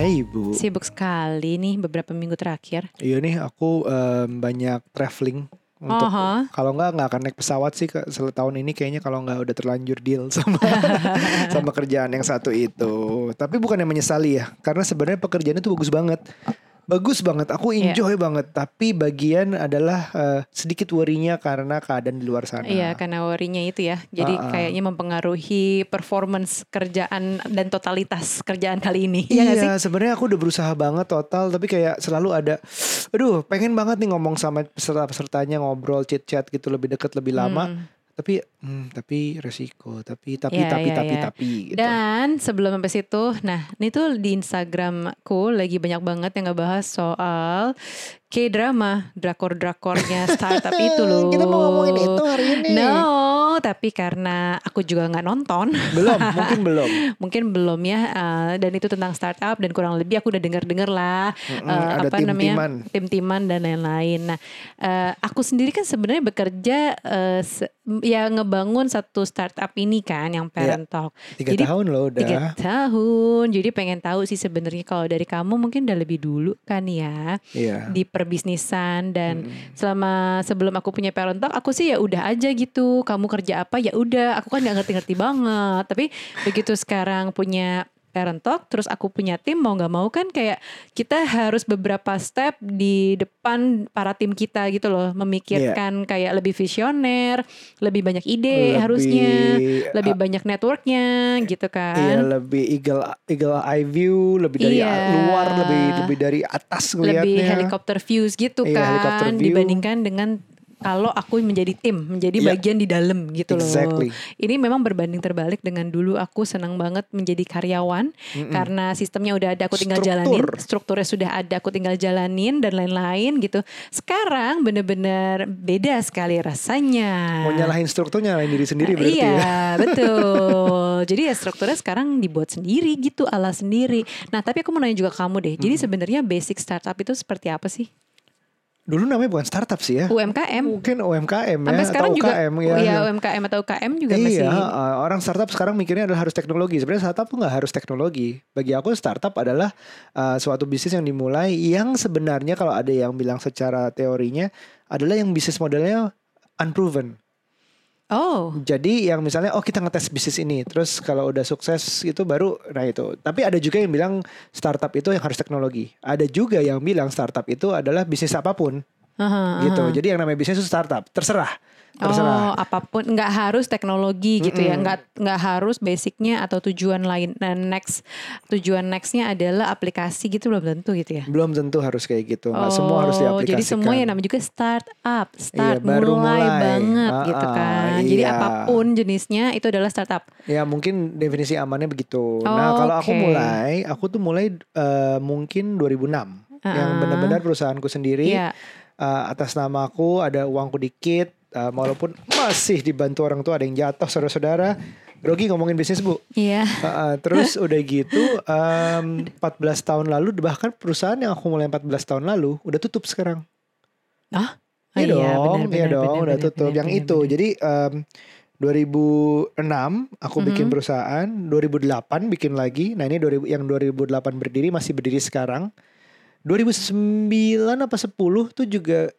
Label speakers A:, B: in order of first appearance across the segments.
A: Hai Ibu.
B: Sibuk sekali nih beberapa minggu terakhir.
A: Iya nih aku em, banyak traveling untuk
B: Aha.
A: kalau nggak nggak akan naik pesawat sih ke tahun ini kayaknya kalau nggak udah terlanjur deal sama sama kerjaan yang satu itu. Tapi bukan yang menyesali ya, karena sebenarnya pekerjaan itu bagus banget. Bagus banget, aku
B: Iya.
A: enjoy banget. Tapi bagian adalah eh, sedikit worry-nya karena keadaan di luar sana.
B: Iya, karena worry-nya itu ya. Jadi
A: Ah, ah.
B: kayaknya mempengaruhi performance kerjaan dan totalitas kerjaan kali ini. Iya?
A: Iya, sebenarnya aku udah berusaha banget total, tapi kayak selalu ada, aduh, pengen banget nih ngomong sama peserta-pesertanya ngobrol, chit chat gitu lebih deket, lebih lama.
B: Hmm.
A: Tapi, hmm, tapi resiko, tapi, tapi,
B: Iya,
A: tapi,
B: iya,
A: tapi,
B: iya.
A: tapi, gitu.
B: Dan sebelum sampai situ, nah ini tuh di Instagramku lagi banyak banget yang ngebahas soal K-drama, drakor-drakornya startup itu loh.
A: Kita mau ngomongin itu hari ini.
B: No, tapi karena aku juga nggak nonton,
A: Belum, mungkin belum.
B: mungkin belum ya. eh, dan itu tentang startup dan kurang lebih aku udah dengar-dengar lah.
A: Mm-mm,
B: eh,
A: ada
B: apa namanya
A: tim-timan.
B: tim-timan dan lain-lain. Nah, eh, aku sendiri kan sebenarnya bekerja se- ya ngebangun satu startup ini kan yang Parent Talk.
A: Tiga
B: Jadi,
A: tahun loh udah.
B: Tiga tahun. Jadi pengen tahu sih sebenarnya kalau dari kamu mungkin udah lebih dulu kan ya
A: Iya.
B: di perbisnisan dan
A: Mm-mm.
B: selama sebelum aku punya parent talk aku sih ya udah aja gitu kamu kerja apa ya udah aku kan nggak ngerti-ngerti banget tapi begitu sekarang punya parent talk terus aku punya tim mau nggak mau kan kayak kita harus beberapa step di depan para tim kita gitu loh memikirkan kayak lebih visioner lebih banyak ide
A: Lebih,
B: harusnya lebih
A: ah,
B: banyak networknya gitu
A: Iya
B: kan
A: lebih eagle eagle eye view, lebih dari
B: Iya.
A: luar, lebih lebih dari atas ngelihatnya.
B: lebih helikopter views gitu
A: Iya, helicopter
B: kan
A: view.
B: dibandingkan dengan kalau aku menjadi tim, menjadi
A: Iya.
B: bagian di dalam gitu
A: Exactly.
B: loh. Ini memang berbanding terbalik dengan dulu aku senang banget menjadi karyawan
A: Mm-mm.
B: karena sistemnya udah ada aku tinggal
A: Struktur.
B: jalanin, strukturnya sudah ada aku tinggal jalanin dan lain-lain gitu. Sekarang bener-bener beda sekali rasanya.
A: Mau nyalahin struktur nyalahin diri sendiri berarti
B: iya,
A: ya.
B: betul. Jadi ya strukturnya sekarang dibuat sendiri gitu, ala sendiri. Nah, tapi aku mau nanya juga kamu deh. Jadi sebenarnya basic startup itu seperti apa sih?
A: Dulu namanya bukan startup sih ya.
B: UMKM.
A: Mungkin UMKM ya
B: Sampai sekarang
A: atau
B: juga
A: UKM
B: ya,
A: ya.
B: UMKM atau UKM juga
A: iya,
B: masih
A: uh, orang startup sekarang mikirnya adalah harus teknologi. Sebenarnya startup tuh nggak harus teknologi. Bagi aku startup adalah uh, suatu bisnis yang dimulai yang sebenarnya kalau ada yang bilang secara teorinya adalah yang bisnis modelnya unproven.
B: Oh,
A: Jadi yang misalnya oh kita ngetes bisnis ini, terus kalau udah sukses itu baru nah itu. Tapi ada juga yang bilang startup itu yang harus teknologi. Ada juga yang bilang startup itu adalah bisnis apa pun
B: aha,
A: gitu.
B: aha.
A: Jadi yang namanya bisnis itu startup, terserah.
B: Oh,
A: Terserah.
B: apa pun nggak harus teknologi gitu ya,
A: Mm-mm.
B: nggak nggak harus basicnya atau tujuan lain. Nah, next tujuan nextnya adalah aplikasi gitu belum tentu gitu ya.
A: Belum tentu harus kayak gitu. Nggak semua harus
B: Oh,
A: diaplikasikan.
B: Jadi semua yang namanya juga startup, start
A: Iya, baru
B: mulai,
A: mulai.
B: banget
A: Ah,
B: gitu
A: ah,
B: kan. Jadi
A: iya.
B: apa pun jenisnya itu adalah startup.
A: Ya mungkin definisi amannya begitu. nah kalau aku
B: Oke.
A: mulai, aku tuh mulai eh, mungkin 2006. Yang
B: Ah.
A: benar-benar perusahaanku sendiri.
B: Iya.
A: eh, atas nama aku ada uangku dikit. Eh, walaupun masih dibantu orang tua ada yang jatuh saudara-saudara. Grogi ngomongin bisnis bu.
B: Iya.
A: Eh, eh, terus udah gitu em, 14 tahun lalu bahkan perusahaan yang aku mulai 14 tahun lalu udah tutup sekarang.
B: Oh,
A: Iya dong,
B: benar,
A: iya
B: benar,
A: dong,
B: benar,
A: udah
B: benar,
A: tutup.
B: benar,
A: yang
B: benar,
A: itu,
B: benar.
A: jadi em, 2006 aku bikin
B: Mhm.
A: perusahaan, 2008 bikin lagi. Nah ini 2000, yang 2008 berdiri masih berdiri sekarang. 2009 apa 10 tuh juga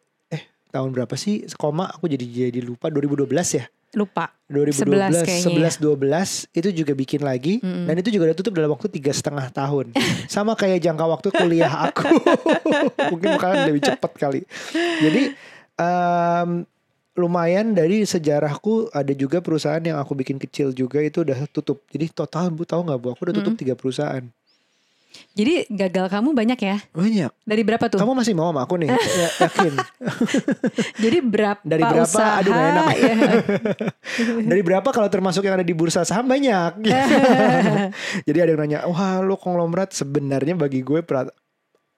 A: tahun berapa sih? Koma aku jadi jadi lupa. 2012 ya.
B: lupa.
A: 2012,
B: 11 kayaknya.
A: 11, 12 itu juga bikin lagi.
B: Mm-mm.
A: dan itu juga udah tutup dalam waktu tiga setengah tahun. Sama kayak jangka waktu kuliah aku. Mungkin kalian lebih cepat kali. Jadi em, lumayan dari sejarahku ada juga perusahaan yang aku bikin kecil juga itu udah tutup. Jadi total bu tahu nggak bu? Aku udah tutup tiga perusahaan
B: Jadi gagal kamu banyak ya?
A: banyak
B: Dari berapa tuh?
A: kamu masih mau sama aku nih Ya, yakin
B: Jadi berapa
A: Dari berapa?
B: usaha?
A: Aduh, nggak enak.
B: ya.
A: dari berapa kalau termasuk yang ada di bursa saham banyak Jadi ada yang nanya, wah lu konglomerat sebenarnya bagi gue pra-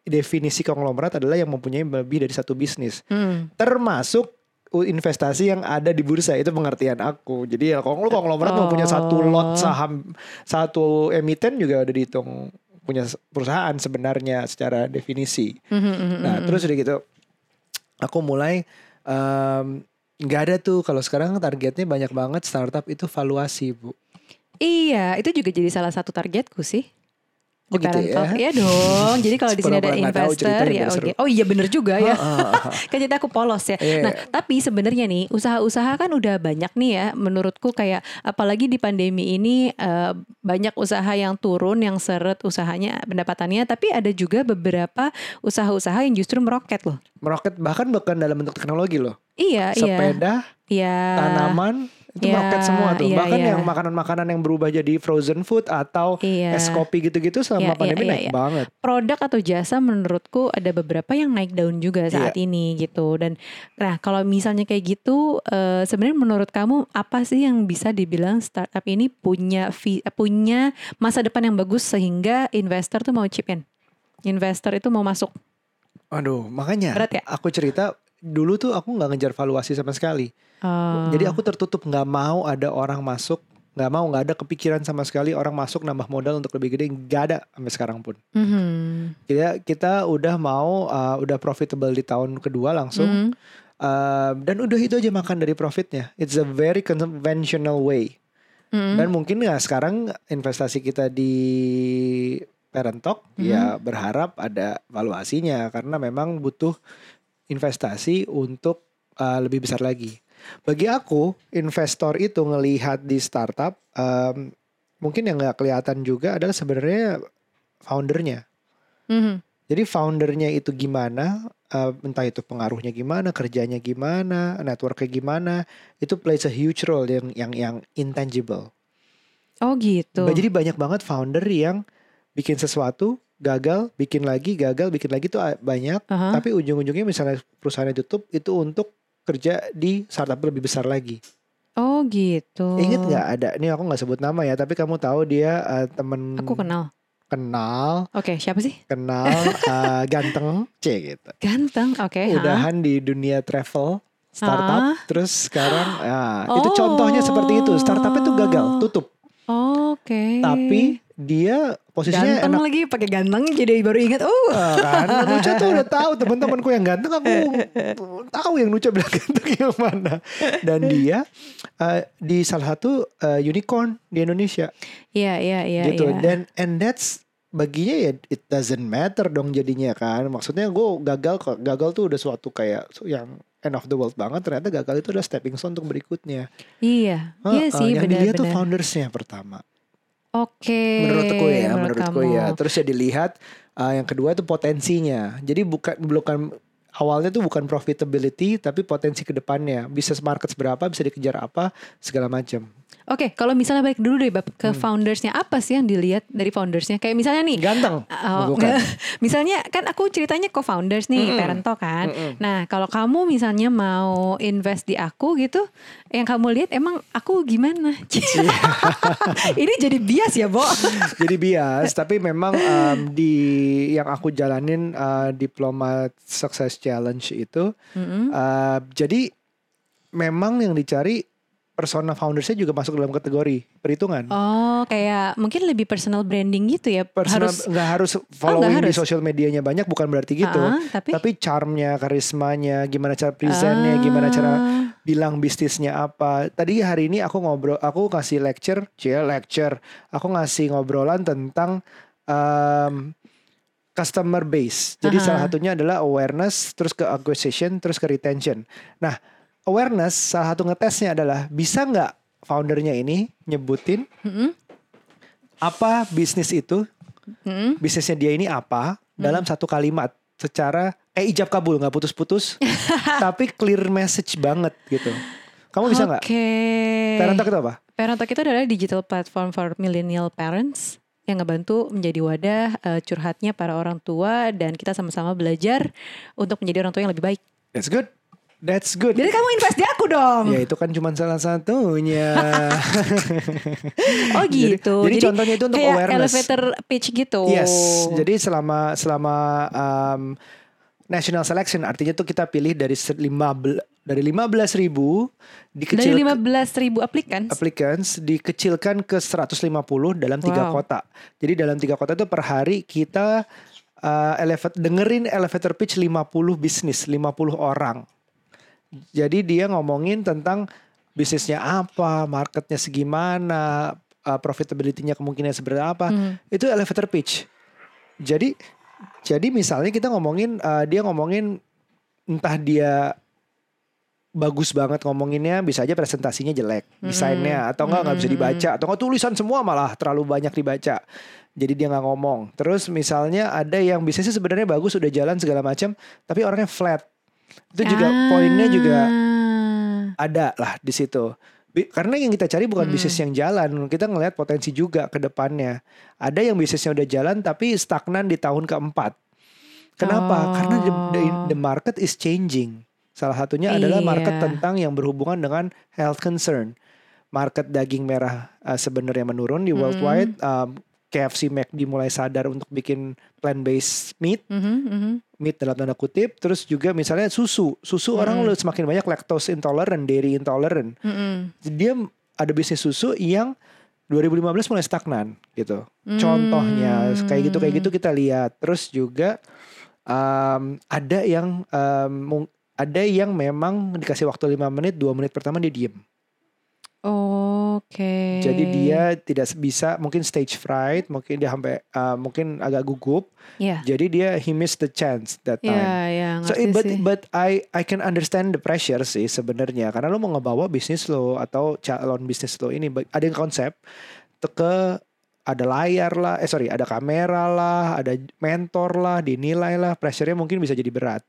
A: definisi konglomerat adalah yang mempunyai lebih dari satu bisnis,
B: Hmm.
A: termasuk investasi yang ada di bursa itu pengertian aku. Jadi ya kalau lu konglomerat mau punya satu lot
B: Oh.
A: saham, satu emiten juga udah dihitung punya perusahaan sebenarnya secara definisi.
B: Hmm,
A: Nah terus udah gitu, aku mulai nggak ada tuh kalau sekarang targetnya banyak banget startup itu valuasi bu.
B: Iya, itu juga jadi salah satu targetku sih.
A: Oh gitu ya?
B: Talk. Iya dong. Jadi kalau di sini ada investor ya oke.
A: seru.
B: Oh iya bener juga ya. Kan jadi aku polos ya.
A: Iya.
B: Nah, tapi sebenarnya nih usaha-usaha kan udah banyak nih ya menurutku kayak apalagi di pandemi ini eh, banyak usaha yang turun yang seret usahanya pendapatannya tapi ada juga beberapa usaha-usaha yang justru meroket loh.
A: Meroket bahkan bukan dalam bentuk teknologi loh.
B: Iya, iya.
A: Sepeda,
B: Iya.
A: tanaman itu
B: Iya,
A: meroket semua tuh.
B: iya,
A: Bahkan
B: iya.
A: yang makanan-makanan yang berubah jadi frozen food atau
B: Iya.
A: es kopi gitu-gitu
B: Iya,
A: selama
B: iya,
A: pandemi
B: iya,
A: naik
B: iya.
A: banget.
B: produk atau jasa menurutku ada beberapa yang naik daun juga saat
A: Iya.
B: ini gitu dan nah kalau misalnya kayak gitu eh, sebenarnya menurut kamu apa sih yang bisa dibilang startup ini punya vi- eh, punya masa depan yang bagus sehingga investor tuh mau chip in investor itu mau masuk
A: Aduh, makanya
B: Berat ya?
A: aku cerita dulu tuh aku nggak ngejar valuasi sama sekali.
B: Eh,
A: Jadi aku tertutup nggak mau ada orang masuk, nggak mau nggak ada kepikiran sama sekali orang masuk nambah modal untuk lebih gede, nggak ada sampai sekarang pun.
B: mhm,
A: Kita kita udah mau uh, udah profitable di tahun kedua langsung.
B: mhm.
A: Uh, dan udah itu aja makan dari profitnya. It's a very conventional way.
B: Mhm.
A: Dan mungkin ya sekarang investasi kita di Parent Talk
B: Mhm.
A: ya berharap ada valuasinya karena memang butuh investasi untuk uh, lebih besar lagi. Bagi aku investor itu ngelihat di startup um, mungkin yang nggak kelihatan juga adalah sebenarnya foundernya.
B: Mhm.
A: Jadi foundernya itu gimana, uh, entah itu pengaruhnya gimana, kerjanya gimana, networknya gimana, itu plays a huge role yang yang yang intangible.
B: oh gitu
A: Jadi banyak banget founder yang bikin sesuatu gagal, bikin lagi, gagal, bikin lagi tuh a- banyak.
B: Aha.
A: Tapi ujung-ujungnya misalnya perusahaan tutup itu untuk kerja di startup lebih besar lagi.
B: oh gitu
A: Ingat nggak ada? Ini aku nggak sebut nama ya, tapi kamu tahu dia uh, temen
B: aku kenal
A: kenal,
B: oke siapa sih
A: kenal, uh, ganteng, c gitu.
B: ganteng oke ha.
A: Udahan di dunia travel startup,
B: Ah.
A: terus sekarang, ya itu
B: Oh.
A: contohnya seperti itu. Startupnya tuh gagal, tutup.
B: Oke.
A: Tapi dia posisinya
B: ganteng
A: enak
B: lagi pakai ganteng jadi baru ingat. Oh.
A: Ah, kan Nucha tuh udah tahu teman-temanku yang ganteng aku tahu yang Nucha bilang ganteng yang mana dan dia eh, di salah satu eh, unicorn di Indonesia
B: Iya iya iya.
A: gitu
B: iya.
A: dan and that's baginya ya it doesn't matter dong jadinya kan maksudnya gue gagal kok gagal tuh udah suatu kayak yang end of the world banget ternyata gagal itu adalah stepping stone untuk berikutnya
B: Iya. Iya
A: Heeh,
B: sih
A: yang dilihat tuh
B: benar-benar.
A: foundersnya pertama
B: Oke.
A: menurutku ya
B: menurut
A: menurutku
B: kamu.
A: ya terus ya dilihat uh, yang kedua itu potensinya jadi bukan bukan awalnya tuh bukan profitability tapi potensi ke depannya bisnis market seberapa bisa dikejar apa segala macam
B: Oke, kalau misalnya balik dulu deh Bab, ke
A: Hmm.
B: foundersnya apa sih yang dilihat dari foundersnya? Kayak misalnya nih,
A: ganteng
B: Oh,
A: bukan
B: misalnya kan aku ceritanya co-founders nih,
A: Mm-mm.
B: Parento kan.
A: Mm-mm.
B: Nah, kalau kamu misalnya mau invest di aku gitu, yang kamu lihat emang aku gimana? Ini jadi bias ya, Bo.
A: jadi bias tapi memang um, di yang aku jalanin uh, diploma success challenge itu
B: Mm-mm.
A: uh, jadi memang yang dicari persona foundersnya juga masuk dalam kategori perhitungan.
B: Oh, kayak mungkin lebih personal branding gitu ya.
A: personal
B: harus
A: nggak harus following
B: harus.
A: di sosial medianya banyak bukan berarti gitu.
B: Ah, tapi,
A: tapi charmnya karismanya gimana cara presentnya gimana cara bilang bisnisnya apa. Tadi hari ini aku ngobrol aku kasih lecture cie lecture. Aku ngasih ngobrolan tentang um, customer base. Jadi
B: Aha.
A: salah satunya adalah awareness terus ke acquisition terus ke retention. Nah awareness salah satu ngetesnya adalah bisa nggak foundernya ini nyebutin
B: mm-mm,
A: apa bisnis itu?
B: Mm-mm.
A: bisnisnya dia ini apa? Dalam satu kalimat secara eh ijab kabul nggak putus-putus tapi clear message banget gitu. Kamu bisa nggak?
B: Oke.
A: Parent Talk itu apa?
B: Parent Talk itu adalah digital platform for millennial parents yang ngebantu menjadi wadah eh, curhatnya para orang tua dan kita sama-sama belajar untuk menjadi orang tua yang lebih baik.
A: that's good that's good
B: Jadi kamu invest di aku dong.
A: ya itu kan cuma salah satunya
B: Oh
A: Jadi-
B: gitu.
A: jadi contohnya itu untuk
B: kayak
A: awareness.
B: elevator pitch gitu.
A: yes jadi selama selama um, national selection artinya tuh kita pilih dari se- lima bel- dari 15 ribu
B: dari
A: dikecil
B: 15 ribu applicants.
A: applicants dikecilkan ke 150 dalam tiga
B: Wow.
A: kota. Jadi dalam tiga kota itu per hari kita uh, elevator dengerin elevator pitch 50 bisnis, 50 orang. Jadi dia ngomongin tentang bisnisnya apa, marketnya segimana, uh, profitability-nya kemungkinan seberapa.
B: Hmm.
A: Itu elevator pitch. Jadi jadi misalnya kita ngomongin uh, dia ngomongin entah dia bagus banget ngomonginnya bisa aja presentasinya jelek desainnya atau enggak nggak bisa dibaca atau enggak tulisan semua malah terlalu banyak dibaca jadi dia nggak ngomong terus misalnya ada yang bisnisnya sebenarnya bagus udah jalan segala macam tapi orangnya flat itu juga
B: Ah.
A: poinnya juga ada lah di situ. Karena yang kita cari bukan bisnis yang jalan kita ngelihat potensi juga ke depannya. Ada yang bisnisnya udah jalan tapi stagnan di tahun keempat. Kenapa? Karena the, the, the market is changing. Salah satunya adalah market
B: Iya.
A: tentang yang berhubungan dengan health concern. Market daging merah uh, sebenarnya menurun di worldwide Um, KFC McD mulai sadar untuk bikin plant based meat.
B: Mhm, mhm.
A: meat dalam tanda kutip. Terus juga misalnya susu. Susu orang udah semakin banyak lactose intolerant dairy intolerant.
B: Mm-mm.
A: dia ada bisnis susu yang 2015 mulai stagnan gitu.
B: Hmm.
A: contohnya kayak gitu kayak gitu kita lihat. Terus juga um, ada yang um, ada yang memang dikasih waktu 5 menit 2 menit pertama dia diem
B: Oke.
A: jadi dia tidak bisa mungkin stage fright mungkin dia sampai uh, mungkin agak gugup.
B: Ya
A: jadi dia he missed the chance that time.
B: ya ya
A: So eh, but
B: sih.
A: but I I can understand the pressure sih sebenarnya. Karena lo mau ngebawa bisnis lo atau calon bisnis lo ini ada yang konsep ke ada layar lah eh sorry ada kamera lah ada mentor lah dinilai lah pressure-nya mungkin bisa jadi berat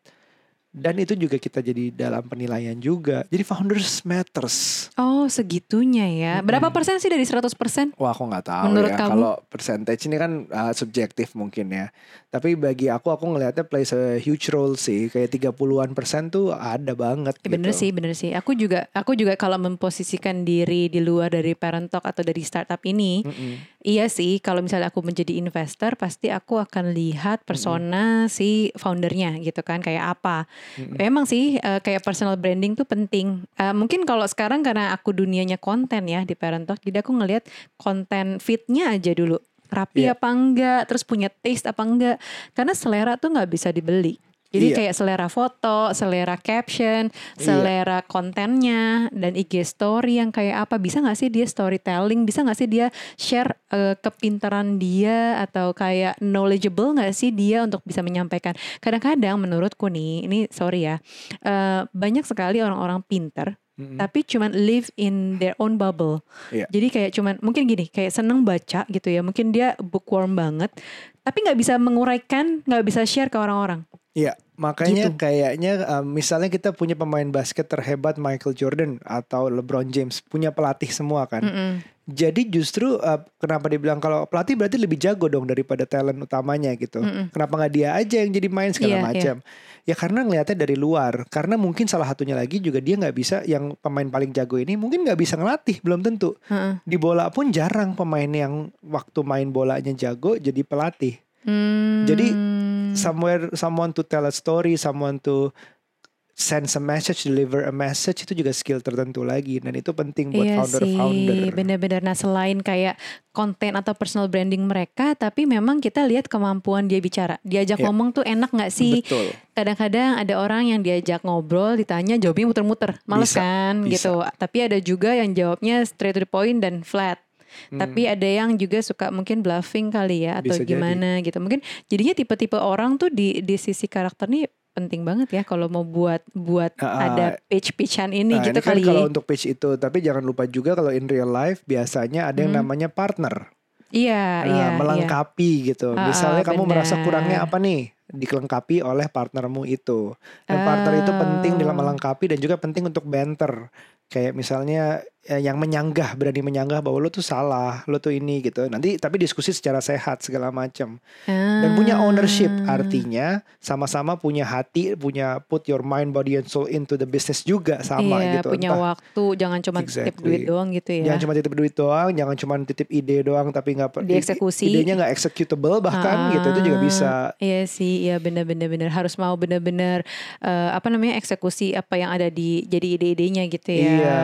A: dan itu juga kita jadi dalam penilaian juga jadi founders matters
B: Oh segitunya ya. Berapa persen sih dari 100%?
A: Wah aku nggak tahu
B: Menurut
A: ya
B: kamu?
A: kalau percentage ini kan uh, subjektif mungkin ya. Tapi bagi aku aku ngelihatnya plays a huge role sih. Kayak 30-an persen tuh ada banget
B: Ya, bener
A: gitu.
B: sih, bener sih. Aku juga, aku juga kalau memposisikan diri di luar dari parent talk atau dari startup ini,
A: Mm-mm.
B: Iya sih. Kalau misalnya aku menjadi investor, pasti aku akan lihat persona si foundernya gitu kan, kayak apa. Memang sih, eh, kayak personal branding tuh penting. Eh, mungkin kalau sekarang karena aku dunianya konten ya di parent talk, jadi aku ngelihat konten fitnya aja dulu. Rapi
A: Iya.
B: apa enggak, terus punya taste apa enggak. Karena selera tuh nggak bisa dibeli. Jadi
A: Iya.
B: kayak selera foto, selera caption, selera kontennya, dan IG story yang kayak apa. Bisa nggak sih dia storytelling? Bisa nggak sih dia share eh, kepintaran dia atau kayak knowledgeable nggak sih dia untuk bisa menyampaikan? Kadang-kadang menurutku nih, ini sorry ya, eh, banyak sekali orang-orang pinter
A: Mm-mm.
B: tapi cuman live in their own bubble.
A: Iya.
B: Jadi kayak cuman mungkin gini, kayak seneng baca gitu ya. Mungkin dia bookworm banget, tapi nggak bisa menguraikan, nggak bisa share ke orang-orang.
A: Iya, makanya
B: Gitu.
A: kayaknya um, misalnya kita punya pemain basket terhebat Michael Jordan atau LeBron James, punya pelatih semua kan.
B: Mm-mm.
A: Jadi justru uh, kenapa dibilang kalau pelatih berarti lebih jago dong daripada talent utamanya gitu.
B: Mm-mm.
A: Kenapa nggak dia aja yang jadi main segala
B: Iya, iya.
A: macam? Ya karena ngelihatnya dari luar. Karena mungkin salah satunya lagi juga dia nggak bisa yang pemain paling jago ini mungkin nggak bisa ngelatih belum tentu.
B: Heeh.
A: Di bola pun jarang pemain yang waktu main bolanya jago jadi pelatih.
B: Hmm.
A: Jadi somewhere someone to tell a story, someone to send a message, deliver a message itu juga skill tertentu lagi dan itu penting buat
B: iya
A: founder-founder.
B: sih, bener-bener. Nah selain kayak konten atau personal branding mereka, tapi memang kita lihat kemampuan dia bicara. Diajak
A: Iya.
B: ngomong tuh enak nggak sih?
A: Betul.
B: Kadang-kadang ada orang yang diajak ngobrol, ditanya jawabnya muter-muter, males
A: Bisa,
B: kan
A: bisa.
B: gitu. Tapi ada juga yang jawabnya straight to the point dan flat. Tapi ada yang juga suka mungkin bluffing kali ya atau
A: Hmm. Bisa jadi.
B: gimana gitu. Mungkin jadinya tipe-tipe orang tuh di di sisi karakter nih penting banget ya kalau mau buat buat
A: Ah,
B: ada pitch-pitchan ini
A: Nah,
B: gitu
A: ini kan
B: kali
A: kalau
B: ya.
A: untuk pitch itu, tapi jangan lupa juga kalau in real life biasanya ada yang
B: Hmm.
A: namanya partner.
B: Iya,
A: Nah,
B: iya, iya.
A: melengkapi gitu.
B: Ah,
A: Misalnya kamu merasa
B: benar.
A: kurangnya apa nih? Dilengkapi oleh partnermu itu. Dan partner itu penting dalam
B: Ah.
A: melengkapi dan juga penting untuk banter. Kayak misalnya eh, yang menyanggah, berani menyanggah bahwa lo tuh salah, lo tuh ini gitu. Nanti tapi diskusi secara sehat segala macam. Dan punya ownership
B: Ah.
A: artinya sama-sama punya hati, punya put your mind, body and soul into the business juga sama
B: iya,
A: gitu.
B: punya
A: Entah-
B: waktu, jangan cuma titip
A: Exactly.
B: duit doang gitu ya.
A: Jangan cuma titip duit doang, jangan cuma titip ide doang tapi nggak
B: Dieksekusi.
A: Idenya nggak executable bahkan gitu itu juga
B: Ah,
A: bisa.
B: Iya sih, iya benar-benar benar harus mau benar-benar eh, apa namanya eksekusi apa yang ada di jadi ide-idenya gitu ya.
A: Iya.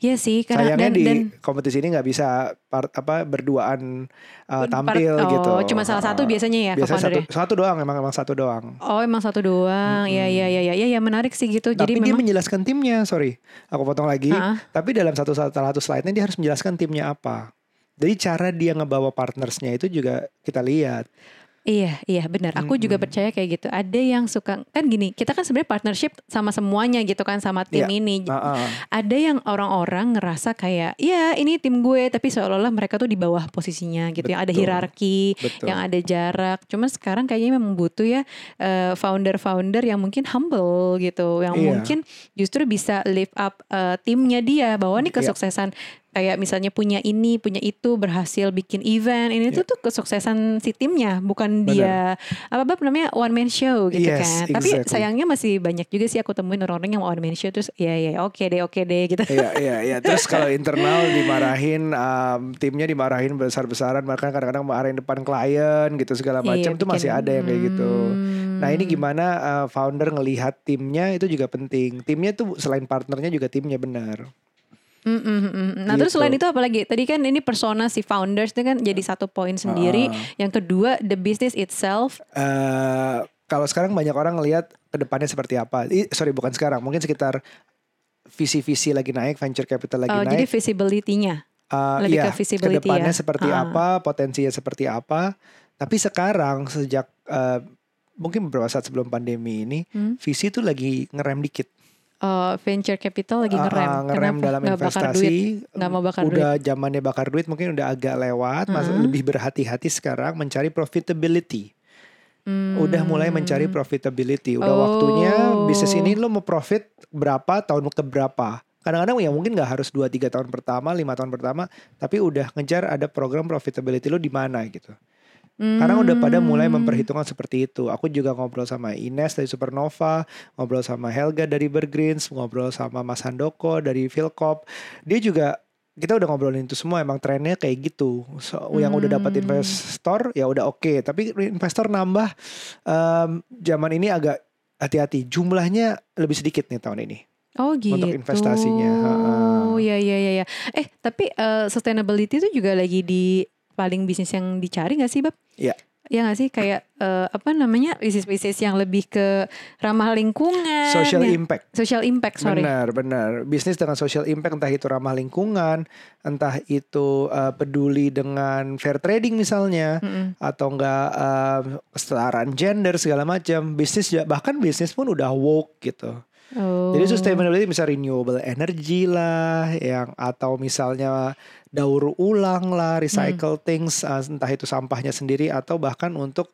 B: Iya sih, karena
A: Sayangnya
B: dan,
A: di
B: dan
A: kompetisi ini nggak bisa part, apa berduaan uh,
B: Part-
A: tampil
B: oh,
A: gitu.
B: cuma salah satu
A: Uh,
B: biasanya ya
A: Biasanya satu,
B: co-foundernya?
A: satu doang emang emang satu doang.
B: Oh emang satu doang, iya iya iya iya ya, menarik sih gitu.
A: Tapi
B: Jadi
A: dia
B: memang
A: menjelaskan timnya, sorry, aku potong lagi.
B: Ah.
A: Tapi dalam satu satu slide-nya dia harus menjelaskan timnya apa. Jadi cara dia ngebawa partnersnya itu juga kita lihat.
B: Iya, iya benar. Aku juga
A: Mm-mm.
B: percaya kayak gitu. Ada yang suka kan gini, kita kan sebenarnya partnership sama semuanya gitu kan sama tim
A: Iya.
B: ini.
A: Ah.
B: Ada yang orang-orang ngerasa kayak, ya ini tim gue, tapi seolah-olah mereka tuh di bawah posisinya gitu. Yang ada
A: Betul.
B: hierarki,
A: Betul.
B: yang ada jarak. Cuman sekarang kayaknya memang butuh ya eh, founder-founder yang mungkin humble gitu, yang
A: Iya.
B: mungkin justru bisa lift up eh, timnya dia bahwa nih
A: Iya.
B: kesuksesan kayak misalnya punya ini, punya itu, berhasil bikin event, ini tuh tuh kesuksesan si timnya, bukan
A: Benar.
B: dia apa apa namanya one man show gitu
A: Yes,
B: kan. Tapi
A: exactly.
B: sayangnya masih banyak juga sih aku temuin orang-orang yang one man show terus ya ya oke deh oke deh gitu.
A: Iya iya iya. Terus kalau internal dimarahin, um, timnya dimarahin besar-besaran, bahkan kadang-kadang marahin depan klien gitu segala macam
B: Iya,
A: itu masih
B: bikin-
A: ada yang kayak gitu. Nah ini
B: Hmm.
A: gimana uh, founder ngelihat timnya itu juga penting. Timnya tuh selain partnernya juga timnya benar.
B: Mm, mm. Nah terus
A: Gitu.
B: selain itu apa lagi? Tadi kan ini persona si founders itu kan jadi satu poin sendiri.
A: Ah.
B: Yang kedua the business itself.
A: eh kalau sekarang banyak orang ngelihat ke depannya seperti apa. Ih, sorry bukan sekarang, mungkin sekitar visi-visi lagi naik, venture capital lagi
B: Oh, jadi
A: naik.
B: visibility-nya.
A: Eh,
B: lebih
A: iya,
B: ke visibility
A: ke depannya
B: ya.
A: seperti
B: Ah.
A: apa, potensinya seperti apa. Tapi sekarang sejak eh, mungkin beberapa saat sebelum pandemi ini,
B: Hmm.
A: visi itu lagi ngerem dikit.
B: Oh, venture capital lagi
A: Ah,
B: ngerem.
A: ah, ngerem
B: Kenapa?
A: dalam
B: Nggak bakar
A: investasi.
B: duit. Nggak mau bakar
A: udah zamannya bakar duit mungkin udah agak lewat, masih
B: Mm-mm.
A: lebih berhati-hati sekarang mencari profitability.
B: Hmm.
A: Udah mulai mencari profitability. Udah
B: Oh.
A: waktunya bisnis ini lo mau profit berapa tahun ke berapa. Kadang-kadang ya mungkin nggak harus 2 3 tahun pertama, lima tahun pertama, tapi udah ngejar ada program profitability lo di mana gitu. Karena udah pada mulai
B: Hmm.
A: memperhitungkan seperti itu. Aku juga ngobrol sama Ines dari Supernova, ngobrol sama Helga dari Bergreens, ngobrol sama Mas Handoko dari Philcop. Dia juga kita udah ngobrolin itu semua emang trennya kayak gitu. So, yang udah dapat
B: Hmm.
A: investor ya udah oke, tapi investor nambah em, zaman ini agak hati-hati. Jumlahnya lebih sedikit nih tahun ini.
B: Oh gitu.
A: Untuk investasinya.
B: Oh ya ya ya ya. Eh tapi eh, sustainability itu juga lagi di paling bisnis yang dicari gak sih Bab?
A: Iya.
B: Ya gak sih kayak eh, apa namanya bisnis-bisnis yang lebih ke ramah lingkungan.
A: Social
B: yang-
A: impact.
B: social impact sorry.
A: Benar, benar. Bisnis dengan social impact entah itu ramah lingkungan, entah itu uh, peduli dengan fair trading misalnya,
B: Mm-mm.
A: atau enggak uh, kesetaraan gender segala macam. Bisnis bahkan bisnis pun udah woke gitu. Jadi sustainability misalnya renewable energy lah, yang atau misalnya daur ulang lah, recycle things, uh, entah itu sampahnya sendiri atau bahkan untuk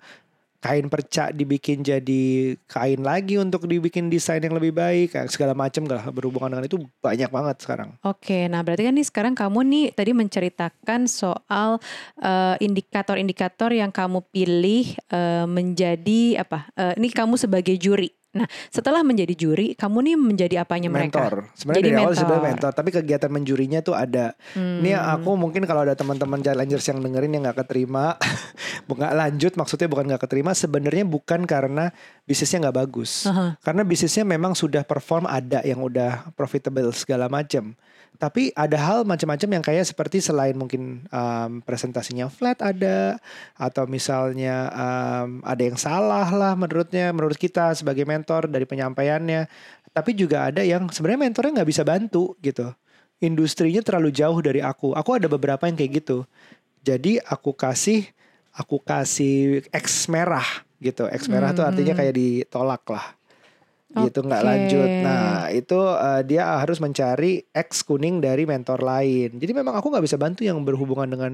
A: kain perca dibikin jadi kain lagi untuk dibikin desain yang lebih baik, kayak segala macam lah berhubungan dengan itu banyak banget sekarang.
B: Oke, nah berarti kan nih sekarang kamu nih tadi menceritakan soal eh, indikator-indikator yang kamu pilih eh, menjadi apa? Eh, ini kamu sebagai juri. Nah, setelah menjadi juri, kamu nih menjadi apanya mereka?
A: mentor. Sebenarnya dari awal
B: mentor.
A: sebenarnya mentor, tapi kegiatan menjurinya tuh ada.
B: Hmm.
A: Ini aku mungkin kalau ada teman-teman challengers yang dengerin yang nggak keterima, nggak lanjut maksudnya bukan nggak keterima, sebenarnya bukan karena bisnisnya nggak bagus,
B: Aha.
A: karena bisnisnya memang sudah perform ada yang udah profitable segala macam. Tapi ada hal macam-macam yang kayak seperti selain mungkin um, presentasinya flat ada atau misalnya um, ada yang salah lah menurutnya menurut kita sebagai mentor dari penyampaiannya. Tapi juga ada yang sebenarnya mentornya nggak bisa bantu gitu. Industrinya terlalu jauh dari aku. Aku ada beberapa yang kayak gitu. Jadi aku kasih aku kasih X merah gitu. X merah tuh artinya
B: Hmm.
A: kayak ditolak lah gitu nggak
B: Oke.
A: lanjut. Nah itu eh, dia harus mencari X kuning dari mentor lain. Jadi memang aku nggak bisa bantu yang berhubungan dengan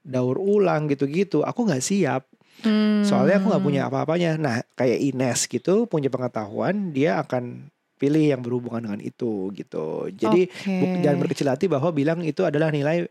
A: daur ulang gitu-gitu. Aku nggak siap.
B: Hmm.
A: Soalnya aku nggak punya apa-apanya. Nah kayak Ines gitu punya pengetahuan, dia akan pilih yang berhubungan dengan itu gitu. Jadi buk- jangan berkecil hati bahwa bilang itu adalah nilai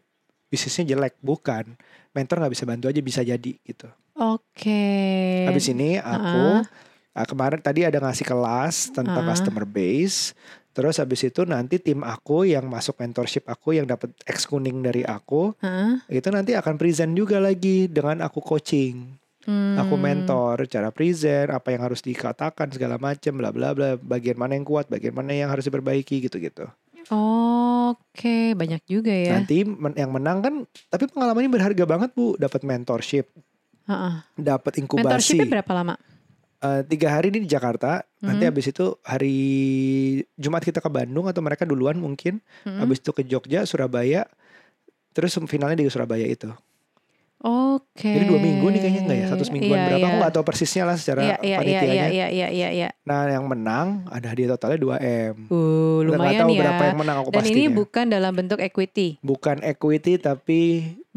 A: bisnisnya jelek. Bukan. Mentor nggak bisa bantu aja bisa jadi gitu.
B: Oke.
A: Habis ini aku
B: Ha-ha.
A: ah, kemarin tadi ada ngasih kelas tentang
B: Ah.
A: customer base. Terus habis itu nanti tim aku yang masuk mentorship aku yang dapat X kuning dari aku
B: Hah?
A: itu nanti akan present juga lagi dengan aku coaching. Aku
B: Hmm.
A: mentor cara present, apa yang harus dikatakan segala macam bla bla bla, bagian mana yang kuat, bagian mana yang harus diperbaiki gitu-gitu.
B: Oke, banyak juga ya.
A: Nanti men- yang menang kan tapi pengalamannya berharga banget Bu, dapat mentorship,
B: Ha-ha.
A: dapat inkubasi.
B: Mentorshipnya berapa lama?
A: Eh, tiga hari ini di Jakarta. Nanti
B: Mhm.
A: habis itu hari Jumat kita ke Bandung atau mereka duluan mungkin.
B: Mm-mm.
A: Habis itu ke Jogja, Surabaya. Terus finalnya di Surabaya itu.
B: Oke.
A: Jadi dua minggu nih kayaknya nggak ya? Satu semingguan
B: Iya,
A: berapa?
B: iya.
A: Aku nggak tahu persisnya lah secara
B: Iya, iya, iya,
A: panitianya.
B: iya, iya, iya, iya, iya.
A: Nah yang menang ada hadiah totalnya 2 m.
B: Uh, lumayan
A: tahu
B: ya.
A: berapa yang menang aku
B: Dan
A: pastinya.
B: ini bukan dalam bentuk equity,
A: Bukan equity tapi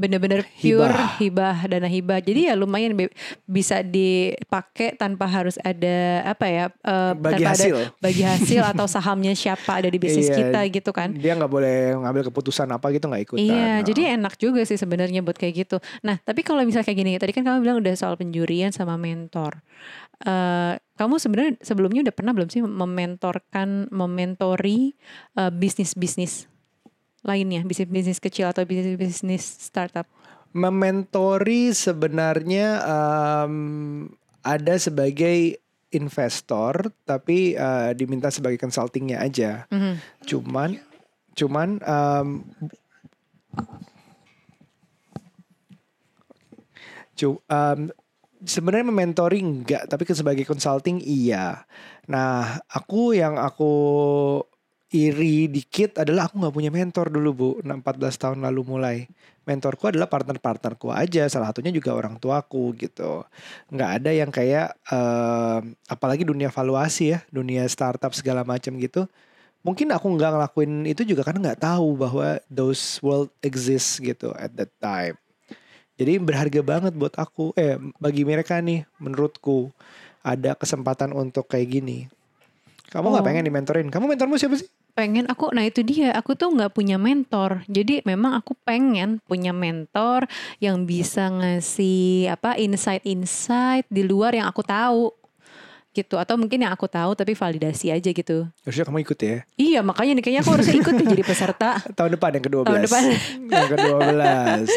B: bener-bener pure
A: Hibah.
B: hibah. dana hibah. Jadi ya lumayan bisa dipakai tanpa harus ada apa ya? eh,
A: bagi
B: tanpa
A: hasil.
B: Ada bagi hasil atau sahamnya siapa ada di bisnis
A: Iya.
B: kita gitu kan?
A: Dia nggak boleh ngambil keputusan apa gitu nggak ikutan.
B: Iya,
A: Nah.
B: jadi enak juga sih sebenarnya buat kayak gitu. Nah, tapi kalau misalnya kayak gini, tadi kan kamu bilang udah soal penjurian sama mentor. Eh, kamu sebenarnya sebelumnya udah pernah belum sih mementorkan, mementori eh, bisnis-bisnis lainnya, bisnis-bisnis kecil atau bisnis-bisnis startup?
A: Mementori sebenarnya em, ada sebagai investor tapi eh, diminta sebagai consultingnya aja.
B: Mhm.
A: Cuman cuman em, cu- em, sebenarnya mementoring enggak tapi sebagai consulting iya. Nah, aku yang aku iri dikit adalah aku nggak punya mentor dulu bu. 14 tahun lalu mulai. Mentorku adalah partner-partnerku aja salah satunya juga orang tuaku gitu. Nggak ada yang kayak em, apalagi dunia valuasi ya dunia startup segala macam gitu. Mungkin aku nggak ngelakuin itu juga karena nggak tahu bahwa those world exist gitu at that time. Jadi berharga banget buat aku eh bagi mereka nih menurutku. Ada kesempatan untuk kayak gini kamu nggak
B: Oh.
A: pengen dimentorin kamu mentormu siapa sih
B: Pengen aku, nah itu dia, aku tuh nggak punya mentor. Jadi memang aku pengen punya mentor yang bisa ngasih apa insight-insight di luar yang aku tahu gitu atau mungkin yang aku tahu tapi validasi aja gitu.
A: harusnya kamu ikut ya
B: Iya makanya nih kayaknya aku harusnya ikut nih jadi peserta.
A: tahun depan yang ke-12
B: Tahun depan.
A: yang ke-12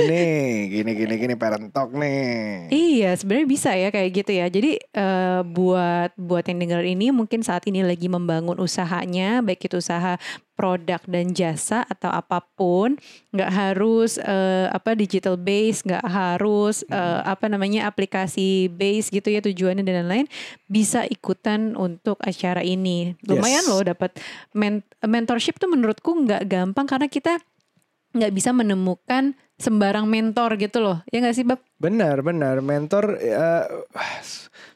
A: nih gini gini gini parent talk nih
B: Iya sebenarnya bisa ya kayak gitu ya. Jadi eh, buat buat yang dengar ini mungkin saat ini lagi membangun usahanya, baik itu usaha produk dan jasa atau apa pun, nggak harus eh, apa digital base, nggak harus eh, apa namanya aplikasi base gitu ya tujuannya dan lain-lain, bisa ikutan untuk acara ini. Lumayan
A: Yes.
B: loh dapat men- mentorship tuh menurutku nggak gampang karena kita nggak bisa menemukan sembarang mentor gitu loh. Ya nggak sih Bab?
A: benar benar mentor eh,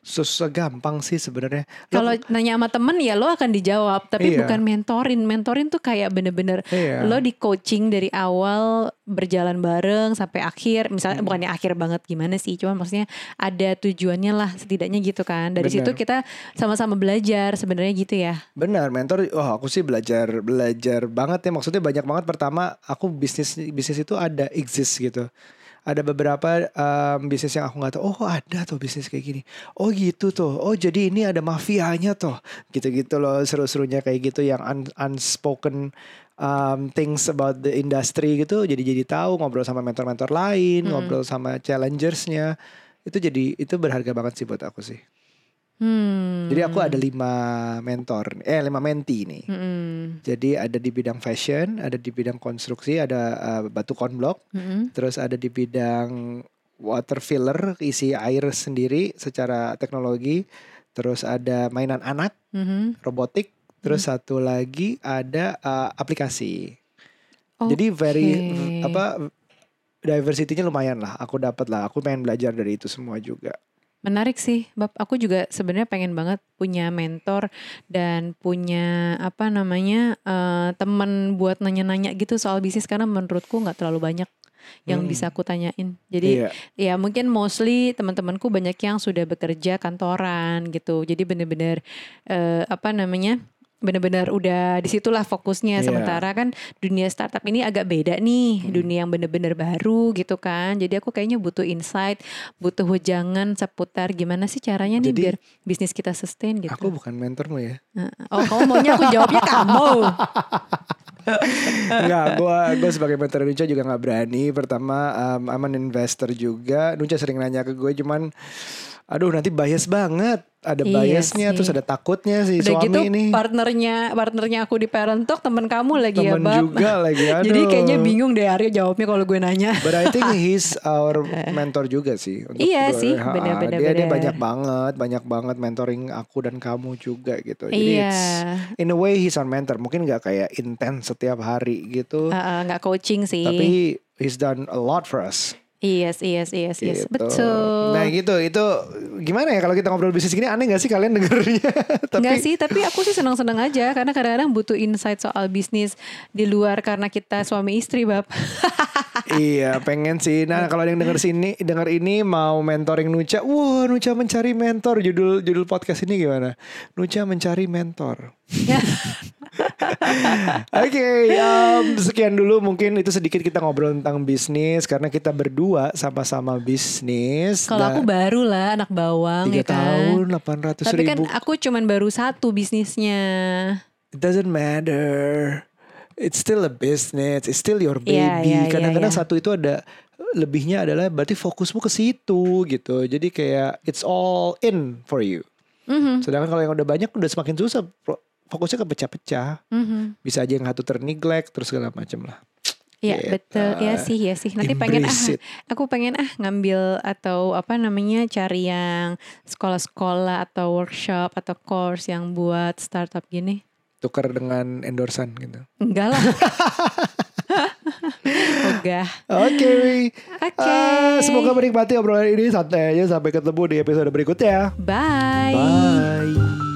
A: susah gampang sih sebenarnya
B: Kalau nanya sama temen ya lo akan dijawab, tapi
A: Iya.
B: bukan mentorin. Mentorin tuh kayak bener-bener
A: Iya.
B: lo di coaching dari awal berjalan bareng sampai akhir. Misalnya
A: Hmm.
B: bukannya akhir banget gimana sih, cuma maksudnya ada tujuannya lah setidaknya gitu kan. Dari
A: Benar.
B: situ kita sama-sama belajar sebenarnya gitu ya.
A: Benar, mentor. Oh, aku sih belajar belajar banget ya. Maksudnya banyak banget. Pertama, aku bisnis bisnis itu ada exist gitu. Ada beberapa em, bisnis yang aku nggak tahu. Oh, ada tuh bisnis kayak gini. Oh, gitu tuh. Oh, jadi ini ada mafianya tuh. Gitu-gitu loh seru-serunya kayak gitu yang un- unspoken um, things about the industry gitu. Jadi jadi tahu ngobrol sama mentor-mentor lain,
B: Hmm.
A: ngobrol sama challengersnya. Itu jadi itu berharga banget sih buat aku sih.
B: Hmm.
A: Jadi aku ada lima mentor, eh lima menti nih.
B: Mm-mm.
A: Jadi ada di bidang fashion, ada di bidang konstruksi, ada uh, batu konblok,
B: Mm-mm.
A: terus ada di bidang water filler, isi air sendiri secara teknologi, terus ada mainan anak,
B: Mhm.
A: robotik, terus
B: Hmm.
A: satu lagi ada uh, aplikasi. Jadi very apa diversity-nya lumayan lah. Aku dapat lah. Aku pengen belajar dari itu semua juga.
B: Menarik sih, Bab. Aku juga sebenarnya pengen banget punya mentor dan punya apa namanya eh, teman buat nanya-nanya gitu soal bisnis karena menurutku nggak terlalu banyak yang
A: Hmm.
B: bisa aku tanyain. Jadi
A: Iya.
B: ya mungkin mostly teman-temanku banyak yang sudah bekerja kantoran gitu. Jadi bener-bener eh, apa namanya? Bener-bener udah di situlah fokusnya
A: Iya.
B: sementara kan dunia startup ini agak beda nih
A: Hmm.
B: dunia yang bener-bener baru gitu kan jadi aku kayaknya butuh insight butuh wejangan seputar gimana sih caranya nih
A: Jadi,
B: biar bisnis kita sustain gitu
A: Aku bukan mentormu ya.
B: oh kamu maunya aku jawabnya kamu
A: Enggak, gue gue sebagai mentor Nunca juga nggak berani. Pertama, um, I'm an investor juga. Nunca sering nanya ke gue, cuman, aduh nanti bias banget. Ada
B: Iya
A: biasnya,
B: sih.
A: terus ada takutnya si
B: udah
A: suami
B: gitu
A: ini.
B: partnernya partnernya aku di Parent Talk temen kamu lagi ya
A: Temen
B: Bab
A: juga lagi, aduh.
B: jadi kayaknya bingung deh Arya jawabnya kalau gue nanya
A: But I think he's our mentor juga sih. untuk
B: Iya
A: gue.
B: sih, benar-benar,
A: Dia, dia
B: benar.
A: banyak banget, banyak banget mentoring aku dan kamu juga gitu. Jadi
B: iya
A: it's, in a way he's our mentor. Mungkin nggak kayak intens setiap hari gitu.
B: Uh, uh, nggak coaching sih
A: Tapi he's done a lot for us.
B: Yes, yes, yes, yes.
A: Gitu.
B: Betul.
A: Nah gitu itu gimana ya kalau kita ngobrol bisnis gini aneh gak sih kalian dengernya? Tapi
B: Enggak sih, tapi aku sih senang-senang aja karena kadang-kadang butuh insight soal bisnis di luar karena kita suami istri, Bab.
A: iya pengen sih. Nah kalau ada yang denger sini denger ini mau mentoring Nucha, wah Nucha mencari mentor. Judul judul podcast ini gimana? Nucha mencari mentor. Oke, um, sekian dulu mungkin itu sedikit kita ngobrol tentang bisnis karena kita berdua sama-sama bisnis.
B: Kalau aku baru lah anak bawang
A: tiga
B: ya kan.
A: tahun delapan ratus
B: Tapi kan
A: ribu.
B: aku cuman baru satu bisnisnya.
A: It doesn't matter. It's still a business. It's still your baby.
B: Iya, iya, iya,
A: Kadang-kadang
B: iya.
A: satu itu ada lebihnya adalah berarti fokusmu ke situ gitu. Jadi kayak it's all in for you.
B: Mhm,
A: Sedangkan kalau yang udah banyak udah semakin susah. Fokusnya ke pecah-pecah.
B: mhm.
A: Bisa aja yang satu terneglect terus segala macam lah.
B: Iya
A: Gitu.
B: betul, ya sih, ya sih. Nanti pengen ah, aku pengen ah ngambil atau apa namanya cari yang sekolah-sekolah atau workshop atau course yang buat startup gini.
A: Tukar dengan endorsan gitu.
B: Enggak lah. Ogah.
A: Oke.
B: Oke.
A: Ah, semoga menikmati obrolan ini santai aja sampai ketemu di episode berikutnya.
B: Bye.
A: Bye.